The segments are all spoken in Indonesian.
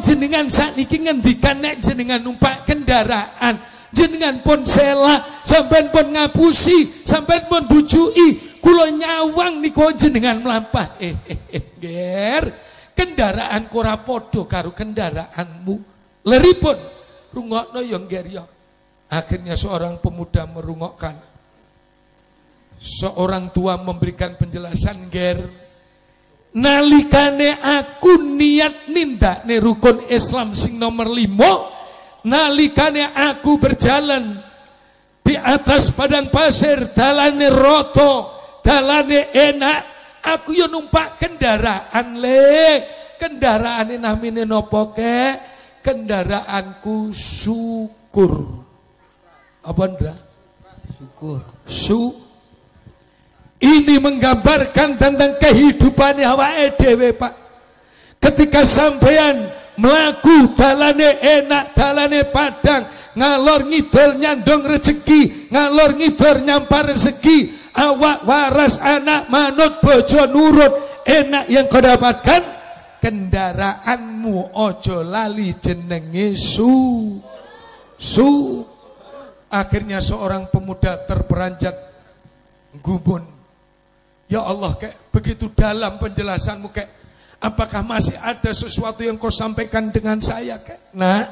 jenengan sakniki ngendikan nek jenengan numpak kendaraan. Jenengan pun sela sampean pun ngapusi sampean pun bujuki. Kula nyawang niku jenengan melampah eh eh eh ger kendaraan ora padha karo kendaraanmu? Leripun rungokno yo ger yo akhirnya seorang pemuda merungokkan. Seorang tua memberikan penjelasan ger nalikane aku niat ninda nih rukun Islam sing nomor limo nalikane aku berjalan di atas padang pasir dalane roto dalane enak aku yo numpak kendaraan le. Kendaraan ini namine nopo ke kendaraanku syukur. Apa ndra? Syukur. Syukur ini menggambarkan tentang kehidupan awake dhewe, Pak. Ketika sampean melaku dalane enak, dalane padang, ngalor ngidul nyandong rezeki, ngalor ngidul nyampar rezeki, awak waras anak manut bojo nurut, enak yang kau dapatkan kendaraanmu ojo lali jenenge su. Su. Akhirnya seorang pemuda terperanjat gubun Ya Allah, kayak begitu dalam penjelasanmu kayak apakah masih ada sesuatu yang kau sampaikan dengan saya kayak? Nah,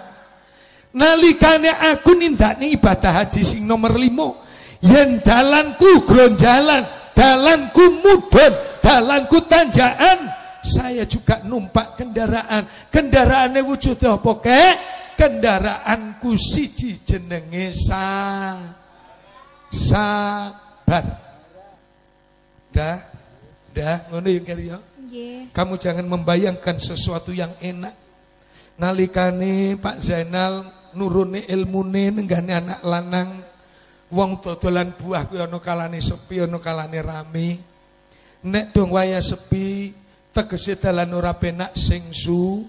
nalikane aku nindakne ibadah haji sing nomor limo yen dalanku gron jalan dalanku mudun dalanku tanjakan saya juga numpak kendaraan. Kendaraannya wujud apa kek kendaraanku siji jenenge sa sabar Dah, dah, ngono yang kali ya. Kamu jangan membayangkan sesuatu yang enak. Nalikane Pak Zainal nurune ilmune nenggane anak lanang wong dodolan buah kuwi ana kalane sepi ana kalane rame. Nek dong waya sepi tegese dalan ora penak sing su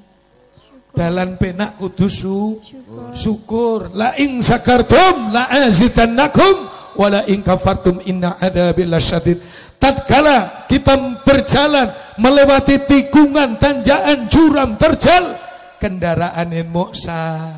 dalan penak kudu su syukur. syukur. La ing sakartum la azidannakum wala ing kafartum inna adzabil lasyadid tatkala kita berjalan melewati tikungan tanjakan curam terjal kendaraan yang moksa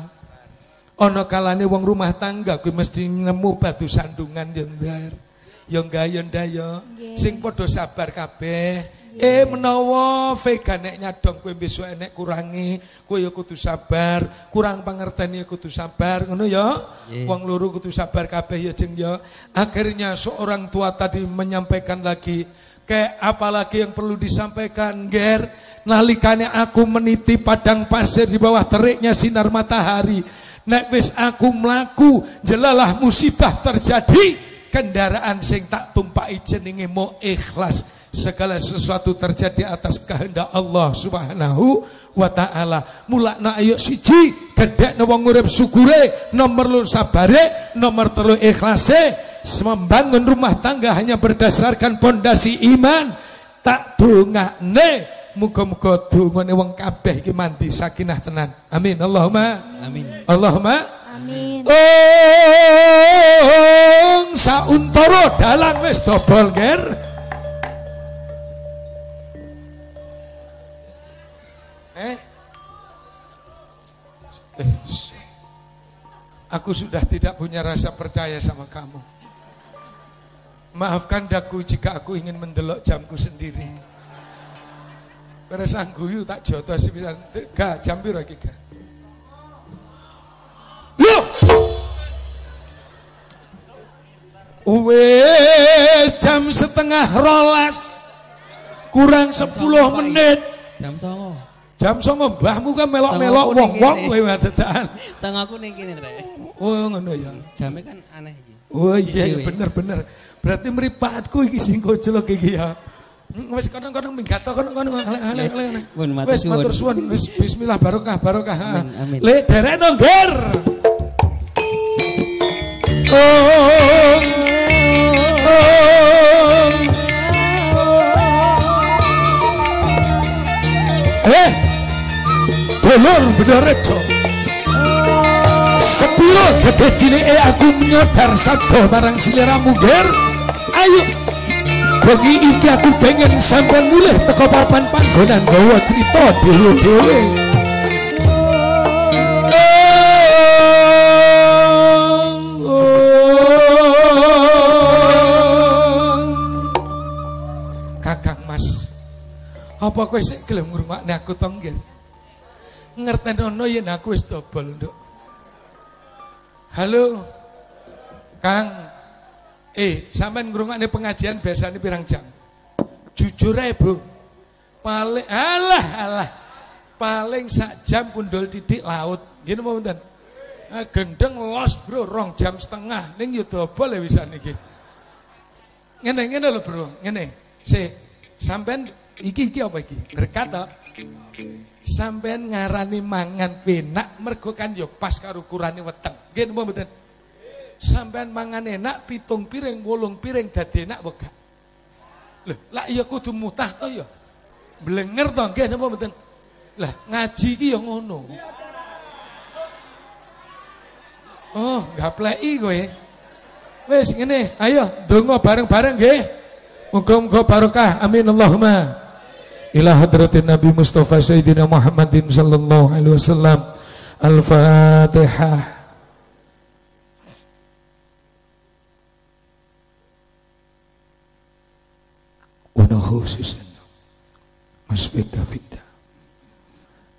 ono kalane wong rumah tangga kuwi mesti nemu batu sandungan yendar yo gayon dayo sing padha sabar kabeh Eh menawa vegan nek nyadong kowe besok enek kurangi, kowe ya kudu sabar, kurang pangerten ya kudu sabar, ngono ya. Wong loro kudu sabar kabeh ya jeng ya. Akhirnya seorang tua tadi menyampaikan lagi, kayak apalagi yang perlu disampaikan, Ger. Nalikane aku meniti padang pasir di bawah teriknya sinar matahari. Nek wis aku melaku, jelalah musibah terjadi. Kendaraan sing tak tumpai jenenge mau ikhlas segala sesuatu terjadi atas kehendak Allah Subhanahu wa taala. Mulakna ayo siji gedhekne wong urip syukure, nomor lu sabare, nomor telu ikhlase. Membangun rumah tangga hanya berdasarkan pondasi iman. Tak dongakne muga-muga dongane wong kabeh iki sakinah tenan. Amin. Allahumma amin. Allahumma Oh, sauntara dalang wis dobol ger. Eh? eh aku sudah tidak punya rasa percaya sama kamu. Maafkan daku jika aku ingin mendelok jamku sendiri. Pada sang guyu tak jodoh sih bisa gak jam piro iki gak. Wes jam setengah rolas kurang sepuluh menit. Jam songo. Jam songo mbahmu kan melok-melok wong-wong kowe wadadan. Sang aku ning kene, Rek. Oh, ngono ya. Jame kan aneh iki. Oh iya, iya bener-bener. Berarti mripatku iki sing koclok iki ya. Hmm, wis kono-kono minggat kono-kono ale-ale. Wis matur suwun, wis bismillah barokah barokah. Le derek nongger. Oh, oh. Eh, Dulur Bedorejo Sepuluh gede cilike aku menyodar sabdo marang siliramu ger. Ayo. Bengi iki aku pengen sampai mulai teko papan panggonan bawa cerita dhewe-dhewe Apa kowe sik gelem ngrungokne aku to nggih? Ngertenono yen aku wis dobol, Nduk. Halo. Kang. Eh, sampean ngrungokne pengajian biasanya pirang jam? Jujur ae, Bu. Paling alah alah. Paling sak jam kundul titik laut. Gini mau? Eh, gendeng los, Bro, rong jam setengah. Ning yo dobol ya wisan iki. Ngene ngene lho, Bro. Ngene. Si sampean iki iki apa iki? Berkat to. Sampean ngarani mangan penak mergo kan yo pas karo ukurane weteng. Nggih napa mboten? Sampean mangan enak pitung piring, wolung piring dadi enak apa gak? Lho, lah iya kudu mutah to ya. Blenger to nggih napa mboten? Lah ngaji iki ya ngono. Oh, gapleki kowe. Wis ngene, ayo donga bareng-bareng nggih. Muga-muga barokah. Amin Allahumma ila hadratin Nabi Mustafa Sayyidina Muhammadin sallallahu alaihi wasallam. Al-Fatihah. khususan Mas Fidda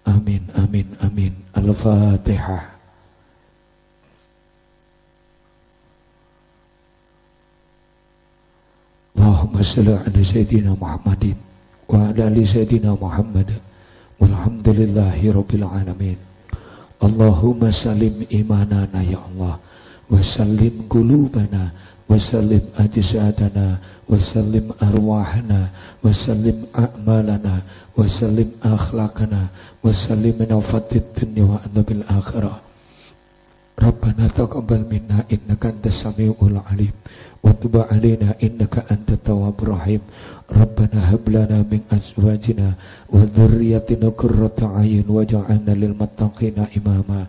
Amin, amin, amin. Al-Fatihah. Allahumma salli ala Sayyidina Muhammadin وعلى آل سيدنا محمد والحمد لله رب العالمين اللهم سلم إيماننا يا الله وسلم قلوبنا وسلم أجسادنا وسلم أرواحنا وسلم أعمالنا وسلم أخلاقنا وسلم من وفات الدنيا وعذاب الآخرة ربنا تقبل منا إنك أنت السميع العليم وتب علينا إنك أنت التواب الرحيم ربنا هب لنا من أزواجنا وذريتنا قرة أعين واجعلنا للمتقين إماما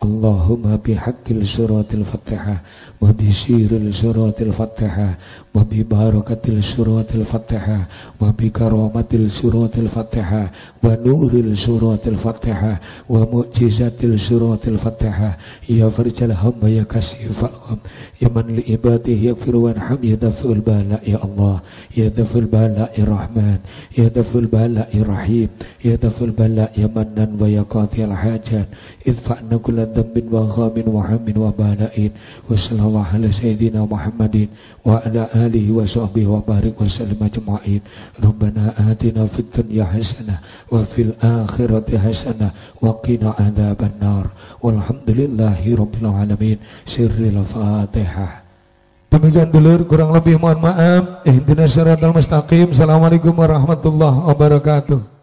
اللهم بحق سورة الفتحة وبسير سورة الفتحة وببركة سورة الفتحة وبكرامة سورة الفتحة ونور سورة الفتحة ومعجزة سورة الفتحة يا فرج الهم يا كشف الغم يا من لعباده يغفر وارحم يا دفع البلاء يا الله يا دفع البلاء الرحمن يا دفع البلاء الرحيم يا دفع البلاء يا منان ويا قاضي الحاجات. ادفعنا كل ذنب وغام وهم وبلاء. وصلى الله على سيدنا محمد وعلى آله وصحبه وبارك وسلم أجمعين. ربنا آتنا في الدنيا حسنة وفي الآخرة حسنة وقنا عذاب النار. والحمد لله رب العالمين. سر الفاتحة. Demikian dulur kurang lebih mohon maaf. Ihdinas siratal mustaqim. Assalamualaikum warahmatullahi wabarakatuh.